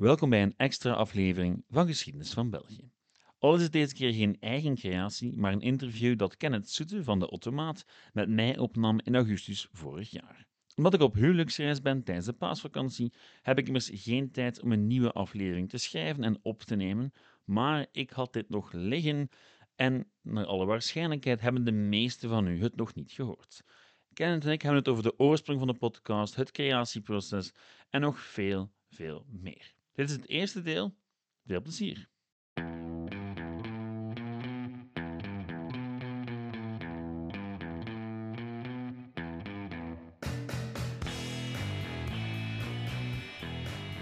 Welkom bij een extra aflevering van Geschiedenis van België. Al is het deze keer geen eigen creatie, maar een interview dat Kenneth Soete van de Automaat met mij opnam in augustus vorig jaar. Omdat ik op huwelijksreis ben tijdens de paasvakantie, heb ik immers geen tijd om een nieuwe aflevering te schrijven en op te nemen, maar ik had dit nog liggen en naar alle waarschijnlijkheid hebben de meesten van u het nog niet gehoord. Kenneth en ik hebben het over de oorsprong van de podcast, het creatieproces en nog veel, veel meer. Dit is het eerste deel. Veel plezier.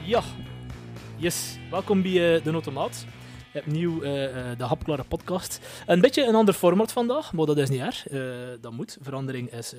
Ja, yes. Welkom bij uh, de Automaat. Opnieuw uh, uh, de hapklare podcast. Een beetje een ander format vandaag, maar dat is niet erg. Uh, dat moet. Verandering is,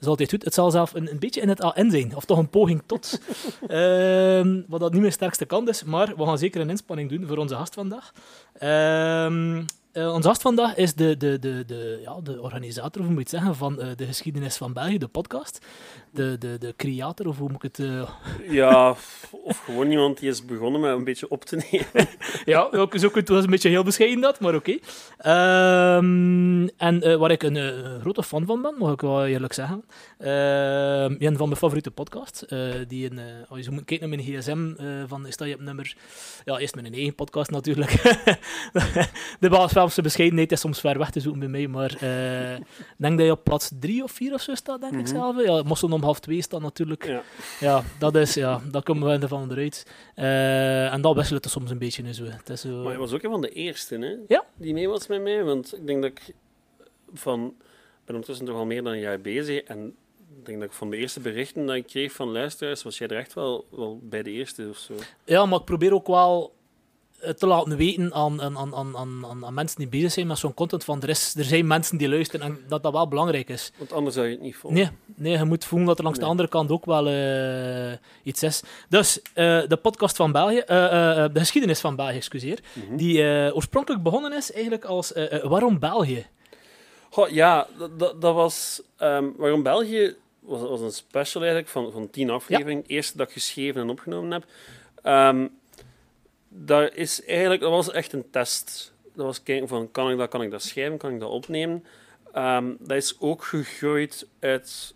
is altijd goed. Het zal zelf een, een beetje in het AN zijn, of toch een poging tot. Ehm, wat dat niet mijn sterkste kant is, maar we gaan zeker een inspanning doen voor onze gast vandaag. Ehm, uh, onze gast vandaag is de, de, de, de, ja, de organisator, of hoe moet je het zeggen, van uh, de geschiedenis van België, de podcast. De, de, de creator, of hoe moet ik het... Uh... Ja, of gewoon iemand die is begonnen met een beetje op te nemen. ja, ook, zo kunt was een beetje heel bescheiden dat, maar oké. Okay. Um, en waar ik een grote fan van ben, mag ik wel eerlijk zeggen. Ehm, een van mijn favoriete podcasts. die in, als je moet kijken naar mijn gsm, van, is dat je op nummer... Ja, eerst mijn eigen podcast natuurlijk. de baas de bescheidenheid is soms ver weg te zoeken bij mij, maar uh, ik denk dat je op plaats drie of vier of zo staat, denk mm -hmm. ik zelf. Ja, moest om half twee staan natuurlijk. Ja, ja dat is, ja, dat komen we ervan eruit. Uh, en dat wisselt het soms een beetje in zo. Het is zo... Maar je was ook een van de eerste, hè? Ja. Die mee was met mij, want ik denk dat ik van... Ik ben ondertussen toch al meer dan een jaar bezig en ik denk dat ik van de eerste berichten dat ik kreeg van luisteraars, was jij er echt wel, wel bij de eerste of zo. Ja, maar ik probeer ook wel te laten weten aan, aan, aan, aan, aan, mensen die bezig zijn met zo'n content van er, is, er zijn mensen die luisteren en dat dat wel belangrijk is. Want anders zou je het niet volgen. Nee, nee je moet voelen dat er langs nee. de andere kant ook wel uh, iets is. Dus uh, de podcast van België, uh, de geschiedenis van België, excuseer, mm -hmm. die oorspronkelijk begonnen is eigenlijk als Waarom België? Goh, ja, dat, dat was... Um, waarom België was, was een special eigenlijk van, van tien afleveringen. Ja. Eerste dat ik geschreven en opgenomen heb. Um, dat, is eigenlijk, dat was echt een test. Dat was kijken van, kan ik dat, kan ik dat schrijven, kan ik dat opnemen? Um, dat is ook gegroeid uit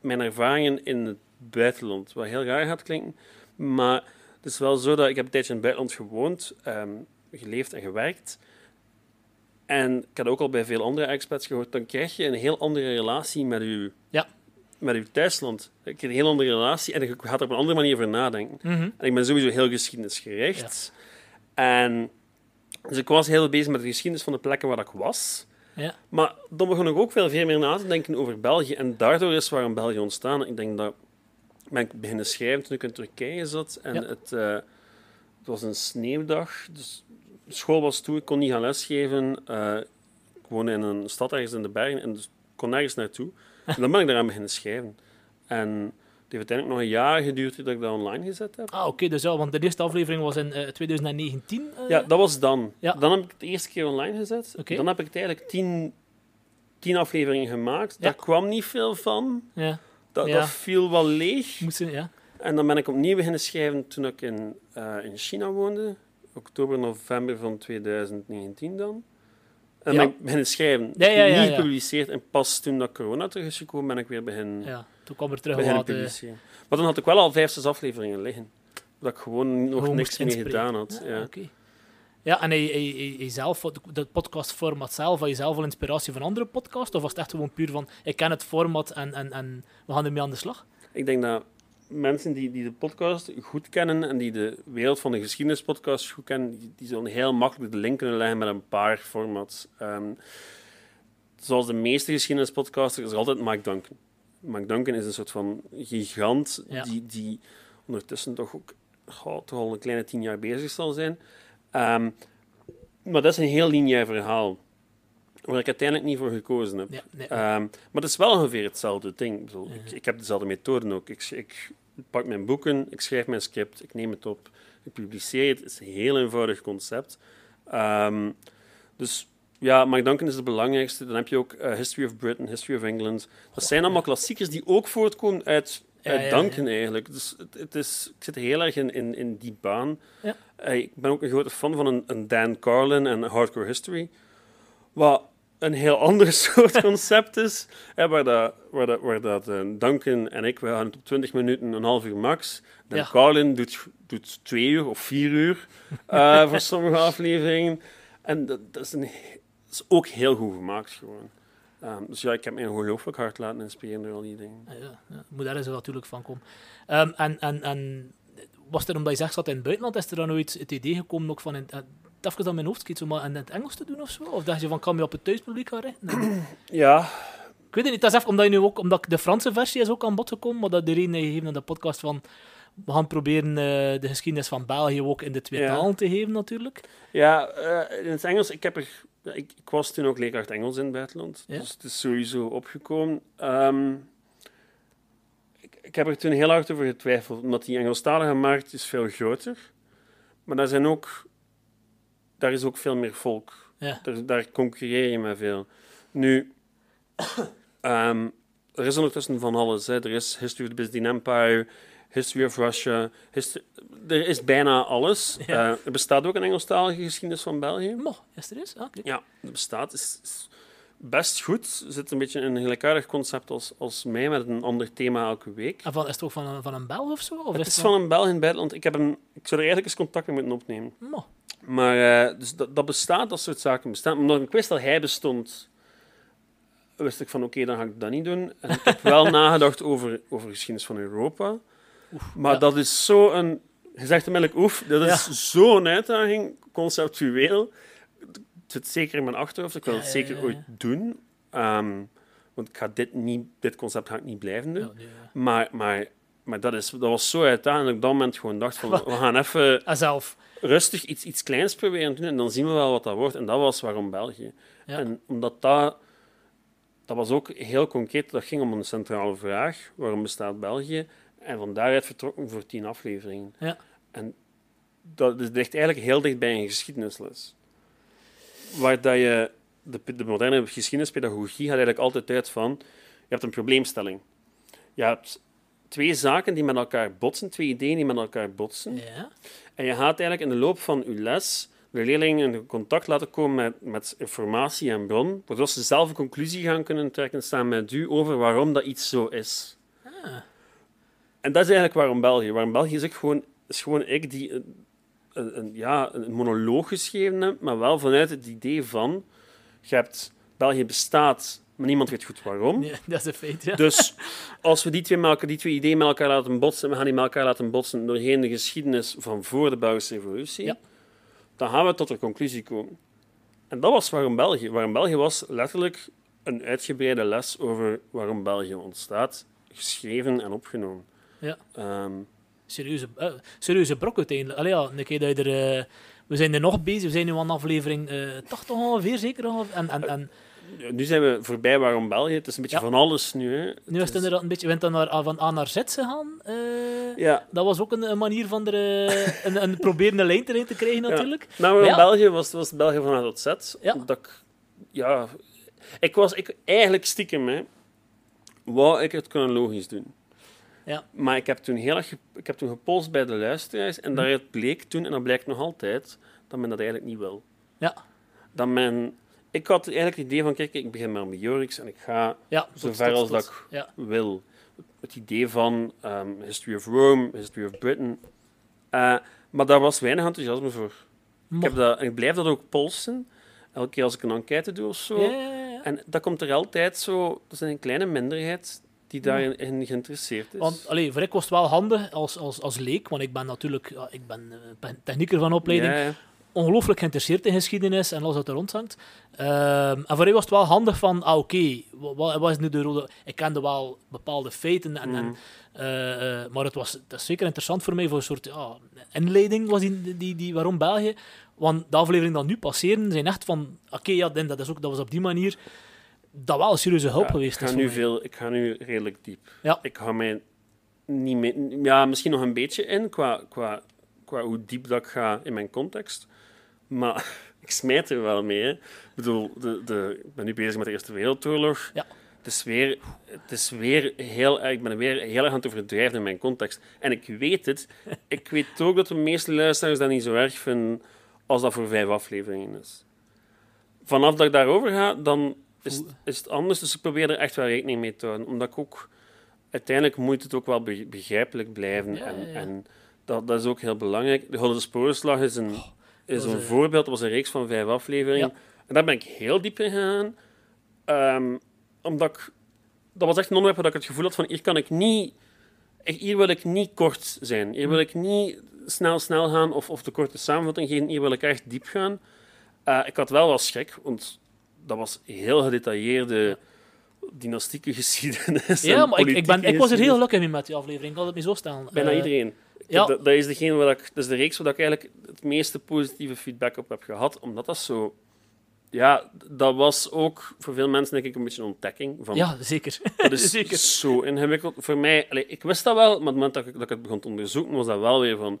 mijn ervaringen in het buitenland. Wat heel raar gaat klinken. Maar het is wel zo dat ik heb een tijdje in het buitenland gewoond, um, geleefd en gewerkt. En ik had ook al bij veel andere expats gehoord, dan krijg je een heel andere relatie met je, ja. Met uw thuisland. Ik heb een heel andere relatie en ik ga er op een andere manier over nadenken. Mm -hmm. En ik ben sowieso heel geschiedenisgericht. Ja. En dus ik was heel bezig met de geschiedenis van de plekken waar ik was. Ja. Maar dan begon ik ook veel, veel meer na te denken over België. En daardoor is waarom België ontstaan. Ik denk dat ben ik beginnen schrijven toen ik in Turkije zat. En Ja. het, uh, het was een sneeuwdag. Dus school was toe, ik kon niet gaan lesgeven. Uh, ik woonde in een stad ergens in de bergen en dus kon nergens naartoe. En dan ben ik daaraan beginnen schrijven. En het heeft uiteindelijk nog een jaar geduurd dat ik dat online gezet heb. Ah, oké, okay, dus ja, want de eerste aflevering was in uh, 2019. Uh... Ja, dat was dan. Ja. Dan heb ik het de eerste keer online gezet. Okay. Dan heb ik het eigenlijk tien, tien afleveringen gemaakt. Ja. Daar kwam niet veel van. Ja. Dat, dat viel wel leeg. Moesten, ja. En dan ben ik opnieuw beginnen schrijven toen ik in, uh, in China woonde. Oktober, november van 2019 dan. En Ja. ben ik beginnen schrijven. Ja, ja, ja, Niet gepubliceerd. En pas toen dat corona terug is gekomen, ben ik weer beginnen, ja. Toen kwam er terug wat... publiceren. Maar dan had ik wel al vijf, zes afleveringen liggen. Dat ik gewoon nog Gewoon niks inspireren. gedaan had. Ja, Ja. oké. Ja, en hij, hij, hij, hij zelf, dat podcastformat zelf, had je zelf al inspiratie van andere podcasts? Of was het echt gewoon puur van, ik ken het format en, en, en we gaan ermee aan de slag? Ik denk dat mensen die, die de podcast goed kennen en die de wereld van de geschiedenispodcast goed kennen, die, die zullen heel makkelijk de link kunnen leggen met een paar formats. Ehm, zoals de meeste geschiedenispodcasters is er altijd Mike Duncan. Mike Duncan is een soort van gigant Ja. die, die ondertussen toch ook toch al een kleine tien jaar bezig zal zijn. Ehm, maar dat is een heel lineair verhaal, waar ik uiteindelijk niet voor gekozen heb. Ja, nee. Ehm, maar het is wel ongeveer hetzelfde ding. Ik, bedoel, ik, ik heb dezelfde methoden ook. Ik, ik pak mijn boeken, ik schrijf mijn script, ik neem het op, ik publiceer het. Het is een heel eenvoudig concept. Ehm, dus ja, Mike Duncan is het belangrijkste. Dan heb je ook eh, History of Britain, History of England. Dat zijn allemaal klassiekers die ook voortkomen uit Ja, uit ja, Duncan eigenlijk. Dus het, het is, ik zit heel erg in, in, in die baan. Ja. Eh, ik ben ook een grote fan van een, een Dan Carlin en Hardcore History. Wat een heel ander soort concept is. Hè, waar dat, waar dat, waar dat eh, Duncan en ik, we gaan het op 20 minuten, een half uur max. Dan Ja. Carlin doet, doet twee uur of vier uur eh, voor sommige afleveringen. En dat, dat, is een, he- dat is ook heel goed gemaakt gewoon. Ehm, dus ja, ik heb me ongelooflijk hard laten inspireren door al die dingen. Ja, ja, moet daar eens natuurlijk van komen. Ehm, en, en, en was er, omdat je zegt, zat in het buitenland, is er dan nooit het idee gekomen ook van, in, even dan mijn hoofd schiet, maar in het Engels te doen of zo? Of dacht je van, kan je op het thuispubliek gaan richten? En- Ja, ik weet het niet, dat is even omdat, je nu ook, omdat de Franse versie is ook aan bod gekomen, maar dat de reden gegeven aan de podcast van, we gaan proberen eh, de geschiedenis van België ook in de twee Ja. talen te geven natuurlijk. ja eh, in het Engels, ik, heb er, ik, ik was toen ook leerkracht Engels in het buitenland. Ja? Dus het is sowieso opgekomen. Ehm, ik, ik heb er toen heel hard over getwijfeld, omdat die Engelstalige markt is veel groter. Maar daar, zijn ook, daar is ook veel meer volk. Ja. Daar, daar concurreer je met veel. Nu, ehm, er is ondertussen van alles. Hè. Er is History of the Byzantine Empire, History of Russia. er is bijna alles. Ja. Eh, er bestaat ook een Engelstalige geschiedenis van België. Mo, is er eens? Ah. Ja, er bestaat. is, is best goed. Er zit een beetje in een gelijkaardig concept als, als mij, met een ander thema elke week. En van, is het ook van een, van een Belg of zo? Of Het is van een Belg in het buitenland. Ik, heb een, ik zou er eigenlijk eens contact mee moeten opnemen. Mo. Maar eh, dus dat, dat bestaat, dat soort zaken bestaan. Omdat ik wist dat hij bestond, wist ik van oké, dan ga ik dat niet doen. En ik heb wel nagedacht over, over geschiedenis van Europa. maar ja. dat is zo een... Je zegt onmiddellijk oef, dat is zo'n uitdaging, conceptueel. Het zit zeker in mijn achterhoofd, ik wil Ja, het zeker ooit doen. Ehm, want ik ga dit, niet, dit concept ga ik niet blijven doen. Nee. Maar, maar, maar dat, is, dat was zo uitdagend dat ik op dat moment gewoon dacht van, we gaan even En zelf. rustig iets, iets kleins proberen te doen en dan zien we wel wat dat wordt. En dat was waarom België. Ja. En omdat dat... Dat was ook heel concreet. Dat ging om een centrale vraag. Waarom bestaat België? En van daaruit vertrokken voor tien afleveringen. Ja. En dat ligt eigenlijk heel dicht bij een geschiedenisles. Waar dat je... De, de moderne geschiedenispedagogie gaat eigenlijk altijd uit van... Je hebt een probleemstelling. Je hebt twee zaken die met elkaar botsen, twee ideeën die met elkaar botsen. Ja. En je gaat eigenlijk in de loop van je les de leerlingen in contact laten komen met, met informatie en bron, waardoor ze zelf een conclusie gaan kunnen trekken samen met u over waarom dat iets zo is. Ah. En dat is eigenlijk waarom België. Waarom België is, ik gewoon, is gewoon ik die een, een, een- ja, een monoloog geschreven heb, maar wel vanuit het idee van, je hebt, België bestaat, maar niemand weet goed waarom. Nee, dat is een feit, ja. Dus als we die twee, die twee ideeën met elkaar laten botsen, we gaan die met elkaar laten botsen doorheen de geschiedenis van voor de Belgische revolutie, Ja. dan gaan we tot een conclusie komen. En dat was waarom België. Waarom België was letterlijk een uitgebreide les over waarom België ontstaat, geschreven en opgenomen. Ja. Ehm, serieuze, eh, serieuze brok uiteindelijk. Allee, ja, een keer dat je er, eh, we zijn er nog bezig, we zijn nu aan aflevering eh 80 ongeveer, zeker ongeveer. En, en, en nu zijn we voorbij waarom België. Het is een beetje Ja. van alles nu. Hè. nu is het inderdaad een beetje, we zijn dan naar, van A naar Z gegaan. eh, Ja. Dat was ook een, een manier van er, eh, een, een proberen een lijn erin te krijgen natuurlijk. Nou, maar Maar in ja. België was, was België van A tot Z. Ja. Dat ik, ja, ik was ik, eigenlijk stiekem, hè, wou ik het chronologisch doen. Ja. Maar ik heb toen heel erg ik heb toen gepolst bij de luisteraars en daaruit bleek toen, en dat blijkt nog altijd, dat men dat eigenlijk niet wil. Ja, Dat men, ik had eigenlijk het idee van, kijk, ik begin maar met Jorix en ik ga ja. zo ver als dat ik Ja, wil. Het idee van ehm, History of Rome, History of Britain. Eh, maar daar was weinig enthousiasme voor. Ik, heb dat, en ik blijf dat ook polsen. Elke keer als ik een enquête doe of zo. En dat komt er altijd zo... Er is een kleine minderheid die daarin in geïnteresseerd is. Want allee, voor ik was het wel handig als, als, als leek, want ik ben natuurlijk ja, ik ben, eh, ben technieker van opleiding. Ja, ja. Ongelooflijk geïnteresseerd in geschiedenis en alles wat er rondhangt. Ehm en voor mij was het wel handig van, ah oké, wa- wa- wat, is nu de rode... Ik kende wel bepaalde feiten, en, en, Mhm. eh, eh, maar het was dat is zeker interessant voor mij voor een soort ja, inleiding was die, die, die, waarom België. Want de afleveringen die nu passeren zijn echt van, oké, ja, dan- dat, is ook, dat was op die manier dat wel een serieuze hulp Ja, geweest ik ga, is nu veel, ik ga nu redelijk diep. Ja. Ik ga mij niet mee, ja, misschien nog een beetje in qua, qua, qua hoe diep dat ik ga in mijn context. Maar ik smijt er wel mee. hè. Ik bedoel, de, de, ik ben nu bezig met de Eerste Wereldoorlog. Ja. het is weer, het is weer heel erg, ik ben weer heel erg aan het overdrijven in mijn context. En ik weet het. Ik weet ook dat de meeste luisteraars dat niet zo erg vinden als dat voor vijf afleveringen is. Vanaf dat ik daarover ga, dan is, is het anders. Dus ik probeer er echt wel rekening mee te houden. Omdat ik ook... Uiteindelijk moet het ook wel be- begrijpelijk blijven. Ja, en ja, en dat, dat is ook heel belangrijk. De Gouden Sporenslag is een, is een voorbeeld. Dat was een reeks van vijf afleveringen. Ja. En daar ben ik heel diep in gegaan. Ehm, omdat ik... Dat was echt een onderwerp waar ik het gevoel had van... Hier kan ik niet... Hier wil ik niet kort zijn. Hier wil ik niet snel, snel gaan of, of de korte samenvatting geven. Hier wil ik echt diep gaan. Eh, ik had wel wel schrik, want dat was heel gedetailleerde dynastieke geschiedenis. Ja, maar ik, ik, ben, ik was er heel gelukkig mee met die aflevering. Ik had het niet zo staan. Bijna Eh, iedereen. Ja. Dat, dat is degene waar ik, dat is de reeks waar ik eigenlijk het meeste positieve feedback op heb gehad, omdat dat zo... Ja, dat was ook voor veel mensen denk ik een beetje een ontdekking. Van, Ja, zeker. Dat is zeker. zo ingewikkeld. Voor mij, ik wist dat wel, maar op het moment dat ik, dat ik het begon te onderzoeken, was dat wel weer van...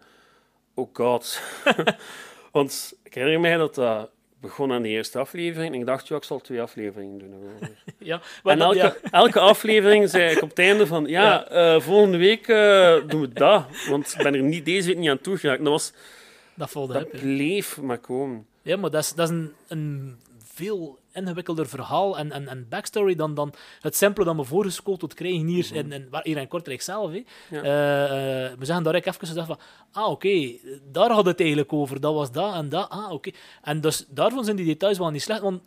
Oh god. Want ik herinner mij dat dat begon aan de eerste aflevering en ik dacht, ja, ik zal twee afleveringen doen. Ja, En elke, ja. elke aflevering zei ik op het einde van, ja, eh, volgende week eh, doen we dat. Want ik ben er niet, deze week niet aan toegeraakt. Dat, was, dat dat bleef maar komen. Ja, maar dat is, dat is een, een veel ingewikkelder verhaal en, en, en backstory dan, dan het simpele dat we voorgeschoteld krijgen hier, in, in, waar- hier in Kortrijk zelf. Ja. Eh, eh, we zeggen daar even gezegd van, ah oké, daar had het eigenlijk over, dat was dat en dat, ah oké. En dus daarvan zijn die details wel niet slecht, want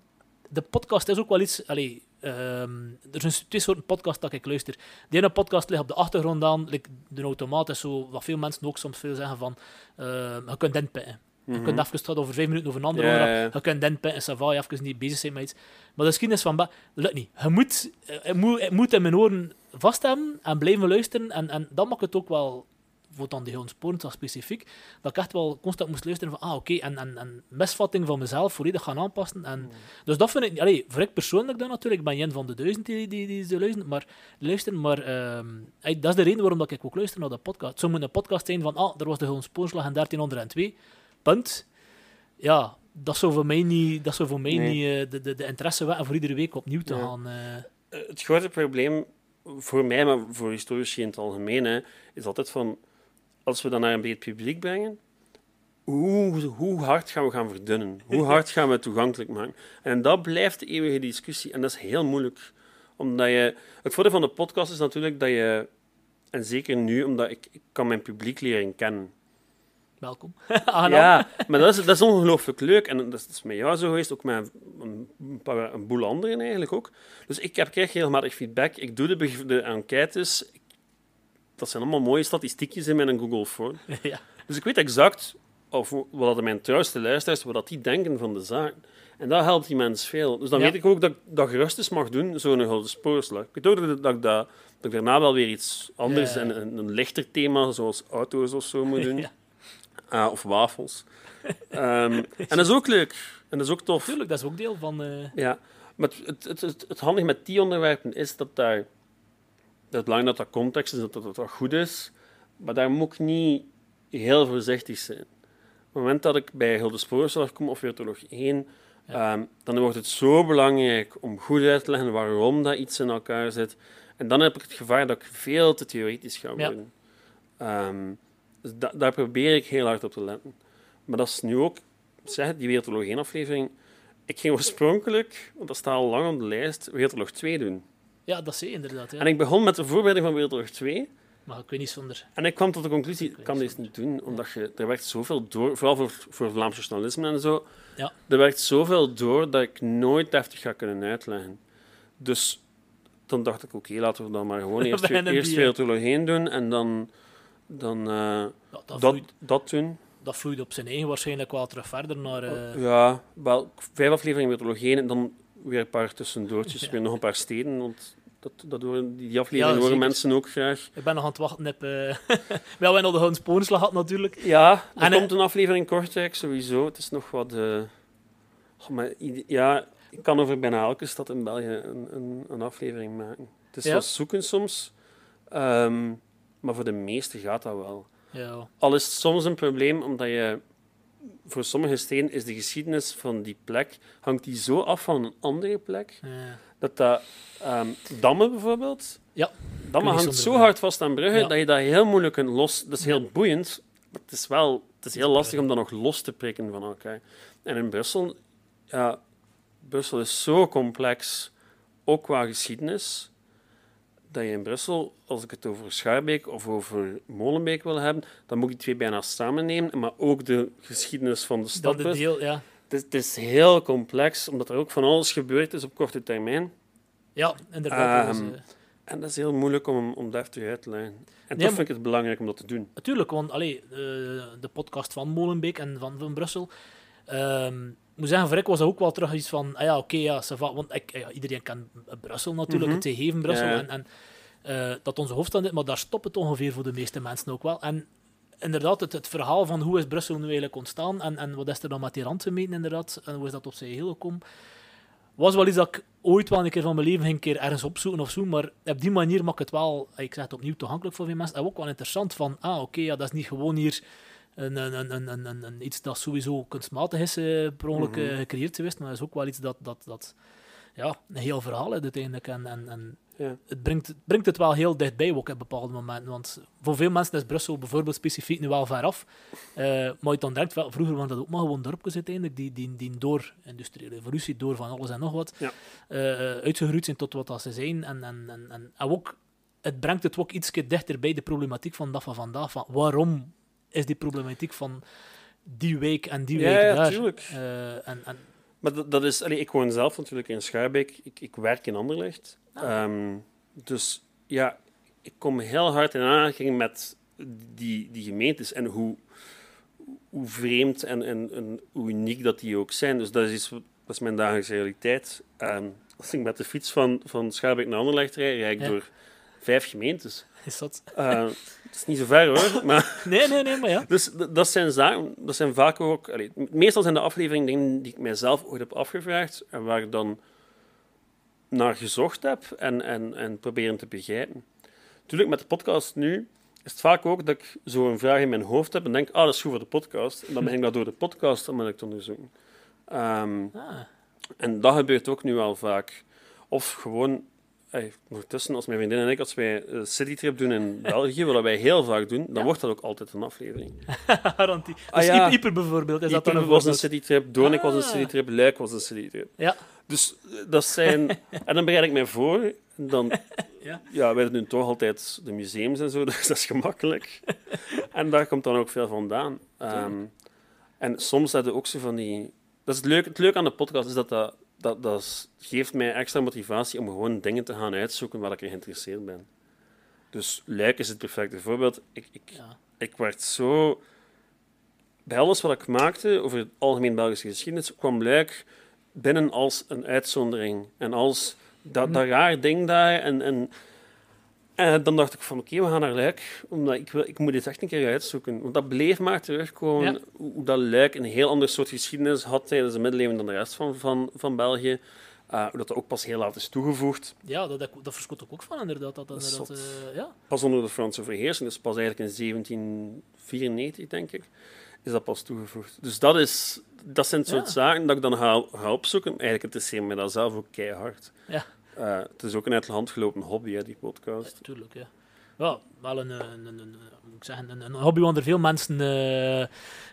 de podcast is ook wel iets... Allee, ehm, er zijn twee soorten podcast dat ik luister. De ene podcast ligt op de achtergrond aan, like de automaat is zo, wat veel mensen ook soms veel zeggen van, eh, je kunt inpitten. Je kunt even over vijf minuten over een ander Mhm. Onderwerp. ja. Je kunt ça va, je even niet bezig zijn met iets. Maar de geschiedenis van... Dat lukt niet. Je moet, eh, het moet, het moet in mijn oren vast hebben en blijven luisteren. En, en dat maakt het ook wel, voor dan die Hound Sporenslag specifiek, dat ik echt wel constant moest luisteren van, ah, oké, en, en, en misvatting van mezelf volledig gaan aanpassen. En, Dus dat vind ik... Allee, voor ik persoonlijk dan natuurlijk, ik ben een van de duizend die, die, die, die luisteren, maar, luisteren, maar ehm, dat is de reden waarom dat ik ook luister naar dat podcast. Het zou moeten een podcast zijn van, ah, er was de Hound Sporenslag in 1302, punt. Ja, dat zou voor mij niet, dat zou voor mij Nee. niet eh, de, de, de interesse wekken voor iedere week opnieuw te Ja. gaan. eh. Eh, Het grote probleem voor mij, maar voor historici in het algemeen, hè, is altijd van... Als we dat naar een breed publiek brengen, hoe, hoe hard gaan we gaan verdunnen? Hoe hard gaan we het toegankelijk maken? En dat blijft de eeuwige discussie. En dat is heel moeilijk. Omdat je... Het voordeel van de podcast is natuurlijk dat je... En zeker nu, omdat ik, ik kan mijn publiek leren kennen. Welkom. Ja, maar dat is, dat is ongelooflijk leuk. En dat is, dat is met jou zo geweest, ook met een, een, paar, een boel anderen eigenlijk ook. Dus ik heb, krijg regelmatig feedback. Ik doe de, enquêtes. Dat zijn allemaal mooie statistiekjes in mijn Google Form. ja. Dus ik weet exact of, wat mijn trouwste luisteraars, wat dat die denken van de zaak. En dat helpt die mensen veel. Dus dan Ja. weet ik ook dat ik dat gerust eens mag doen, zo'n gouden spoorslag. Ik weet ook dat, dat, ik dat, dat ik daarna wel weer iets anders Ja. en een, een lichter thema, zoals auto's of zo, moet doen. Ja. Ah, of wafels. Ehm, en dat is ook leuk. En dat is ook tof. Tuurlijk, dat is ook deel van... eh, Ja. Maar het, het, het, het, handige met die onderwerpen is dat daar... Dat belangrijk dat dat context is, dat dat, dat goed is. Maar daar moet ik niet heel voorzichtig zijn. Op het moment dat ik bij Hilde Spoorslag kom, of 1, ehm, dan wordt het zo belangrijk om goed uit te leggen waarom dat iets in elkaar zit. En dan heb ik het gevaar dat ik veel te theoretisch ga Ja. worden. Dus da- daar probeer ik heel hard op te letten. Maar dat is nu ook, zeg die Weertolog 1 aflevering. Ik ging oorspronkelijk, want dat staat al lang op de lijst, Weertolog 2 doen. ja, dat zie je inderdaad. Ja. En ik begon met de voorbereiding van Weertolog 2. Maar ik weet niet zonder... En ik kwam tot de conclusie, ik kan deze niet doen, omdat je, er werkt zoveel door, vooral voor, voor Vlaams journalisme en zo, Ja. er werkt zoveel door dat ik nooit deftig ga kunnen uitleggen. Dus dan dacht ik, oké, laten we dan maar gewoon eerst, eerst Weertolog 1 doen en dan, dan eh, Ja, dat, dat, vloeit, dat doen. dat vloeit op zijn eigen waarschijnlijk wel terug verder naar... eh, Ja, wel, vijf afleveringen 1 en dan weer een paar tussendoortjes, weer nog een paar steden, want dat, dat horen, die, afleveringen horen zeker. mensen ook graag. Ik ben nog aan het wachten op... eh wel, wij nog de Hound Sporenslag had natuurlijk. Ja, er En, komt een aflevering Kortrijk sowieso. Het is nog wat. maar, ja, ik kan over bijna elke stad in België een, een, een aflevering maken. Het is Ja. wel zoeken soms, ehm, maar voor de meeste gaat dat wel. Ja, Al is het soms een probleem omdat je voor sommige steden is de geschiedenis van die plek hangt die zo af van een andere plek Eh, dat dat ehm, dammen bijvoorbeeld. Ja, Dammen hangt zo hard vast aan bruggen Ja. dat je dat heel moeilijk kunt los. Dat is heel boeiend, maar het is wel het is heel lastig om dat nog los te prikken van elkaar. En in Brussel, ja, Brussel is zo complex, ook qua geschiedenis, dat je in Brussel, als ik het over Schaarbeek of over Molenbeek wil hebben, dan moet ik die twee bijna samen nemen, maar ook de geschiedenis van de dat stad. de dus. deel, ja. Het is, het is heel complex, omdat er ook van alles gebeurd is op korte termijn. ja, inderdaad. dat eh, En dat is heel moeilijk om, om uit te leggen. En toch vind ik het belangrijk om dat te doen. Natuurlijk, want allee, eh, de podcast van Molenbeek en van, van Brussel. ehm, moet zeggen, voor ik was dat ook wel terug iets van, ah ja, oké, ja, ça va, want ik, ja, iedereen kent Brussel natuurlijk, Mhm. het gegeven Brussel, Ja, ja. en, en eh, dat onze hoofdstad is, maar daar stopt het ongeveer voor de meeste mensen ook wel. En inderdaad, het, het verhaal van hoe is Brussel nu eigenlijk ontstaan en, en wat is er dan met die randgemeenten inderdaad, en hoe is dat op zijn heel gekomen, was wel iets dat ik ooit wel een keer van mijn leven ging een keer ergens opzoeken of zo, maar op die manier maakt het wel, ik zeg het opnieuw, toegankelijk voor veel mensen. En ook wel interessant van, ah oké, ja, dat is niet gewoon hier een, een, een, een, een, een, een- iets dat sowieso kunstmatig is eh, per ongeluk eh, Mhm. gecreëerd geweest, maar dat is ook wel iets dat, dat, dat ja, een heel verhaal is uiteindelijk. En, en, en Ja. het brengt, het brengt het wel heel dichtbij ook op bepaalde momenten. Want voor veel mensen is Brussel bijvoorbeeld specifiek nu wel ver af. Eh, maar je dan denkt, wel, vroeger waren dat ook maar gewoon dorpjes uiteindelijk, die, die, die door industriële revolutie, door van alles en nog wat, Ja. eh, uitgegroeid zijn tot wat dat ze zijn. En, en, en, en, en ook, het brengt het ook iets dichter bij de problematiek van dat van vandaag. Van waarom is die problematiek van die week en die week ja, daar? tuurlijk. Eh, en, en, Maar dat, dat is, allee, ik woon zelf natuurlijk in Schaarbeek. Ik, ik werk in Anderlecht. Ehm, dus ja, ik kom heel hard in aanraking met die, die gemeentes en hoe, hoe vreemd en, en, en hoe uniek dat die ook zijn. Dus dat is, iets, dat is mijn dagelijkse realiteit. Ehm, als ik met de fiets van, van Schaarbeek naar Anderlecht rijd, rijd ik Ja. door vijf gemeentes. is dat... Eh, het is niet zo ver hoor, maar... Nee, nee, nee, maar ja. Dus dat zijn zaken, dat zijn vaak ook... allee, meestal zijn de afleveringen dingen die ik mijzelf ooit heb afgevraagd en waar ik dan naar gezocht heb en, en, en proberen te begrijpen. Natuurlijk, met de podcast nu is het vaak ook dat ik zo een vraag in mijn hoofd heb en denk, ah, dat is goed voor de podcast. En dan begin ik dat door de podcast onmiddellijk te onderzoeken. Ehm, Ah, en dat gebeurt ook nu al vaak. Of gewoon, ondertussen, als mijn vriendin en ik, als wij een citytrip doen in België, wat wij heel vaak doen, dan Ja. wordt dat ook altijd een aflevering. garantie. Dus Ah, ja. Ieper bijvoorbeeld, is dat dan was een citytrip, Doornik was een Ah. citytrip, Luik was een citytrip. Ja, Dus eh, dat zijn... en dan bereid ik mij voor. Dan... Ja. Ja, wij doen toch altijd de museums en zo, dus dat is gemakkelijk. en daar komt dan ook veel vandaan. Ehm, en soms hebben ook zo van die... Dat is het leuke, het leuke aan de podcast is dat dat, dat, dat geeft mij extra motivatie om gewoon dingen te gaan uitzoeken waar ik in geïnteresseerd ben. Dus Luik is het perfecte voorbeeld. Ik, ik, ja. ik werd zo... Bij alles wat ik maakte over het algemeen Belgische geschiedenis, kwam Luik binnen als een uitzondering. En als dat, dat raar ding daar. En, en, en dan dacht ik van, oké, we gaan naar Luik. Omdat ik, wil, ik moet dit echt een keer uitzoeken. Want dat bleef maar terugkomen. Ja. Hoe, dat Luik een heel ander soort geschiedenis had tijdens de middeleeuwen dan de rest van, van, van België. Uh, hoe dat, dat ook pas heel laat is toegevoegd. ja dat, dat, dat verschot ik ook van, inderdaad. Dat, dat, eh, ja. Pas onder de Franse verheersing, dus pas eigenlijk in 1794, denk ik, is dat pas toegevoegd. Dus dat, is, dat zijn het soort zaken dat ik dan ga, ga opzoeken. Eigenlijk interesseert me dat zelf ook keihard. Ja. Eh, het is ook een uit de hand gelopen hobby, hè, die podcast. Tuurlijk, ja. Ja, wel een, een, een, een, moet ik zeggen, een, een hobby waar er veel mensen eh,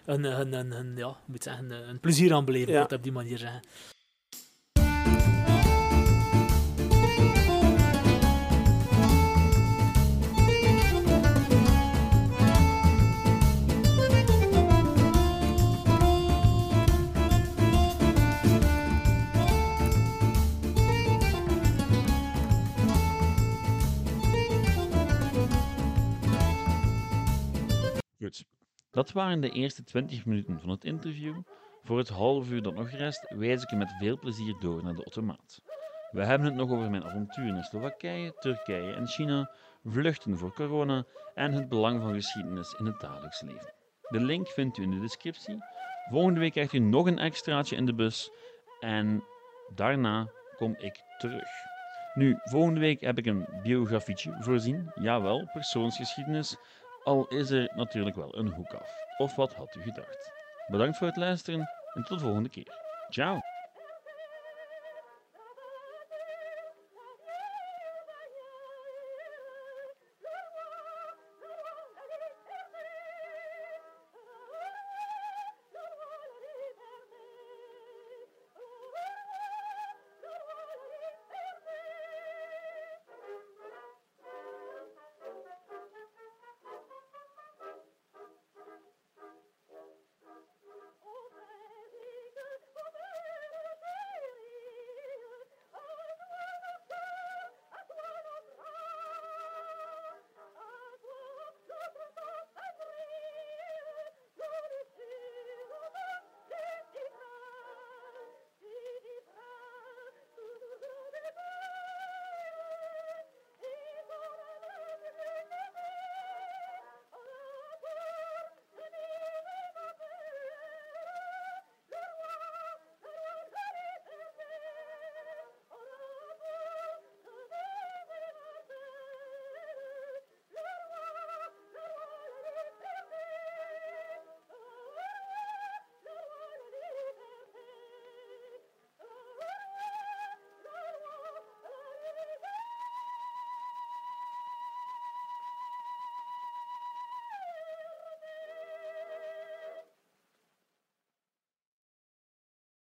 een, een, een, ja, moet zeggen, een, plezier aan beleven, Ja. op die manier zeggen. Dat waren de eerste 20 minuten van het interview. Voor het half uur dat nog rest, wijs ik je met veel plezier door naar de automaat. We hebben het nog over mijn avonturen in Slowakije, Turkije en China, vluchten voor corona en het belang van geschiedenis in het dagelijks leven. De link vindt u in de descriptie. Volgende week krijgt u nog een extraatje in de bus en daarna kom ik terug. Nu, volgende week heb ik een biografietje voorzien. Jawel, persoonsgeschiedenis. Al is er natuurlijk wel een hoek af. Of wat had u gedacht? Bedankt voor het luisteren en tot de volgende keer. Ciao.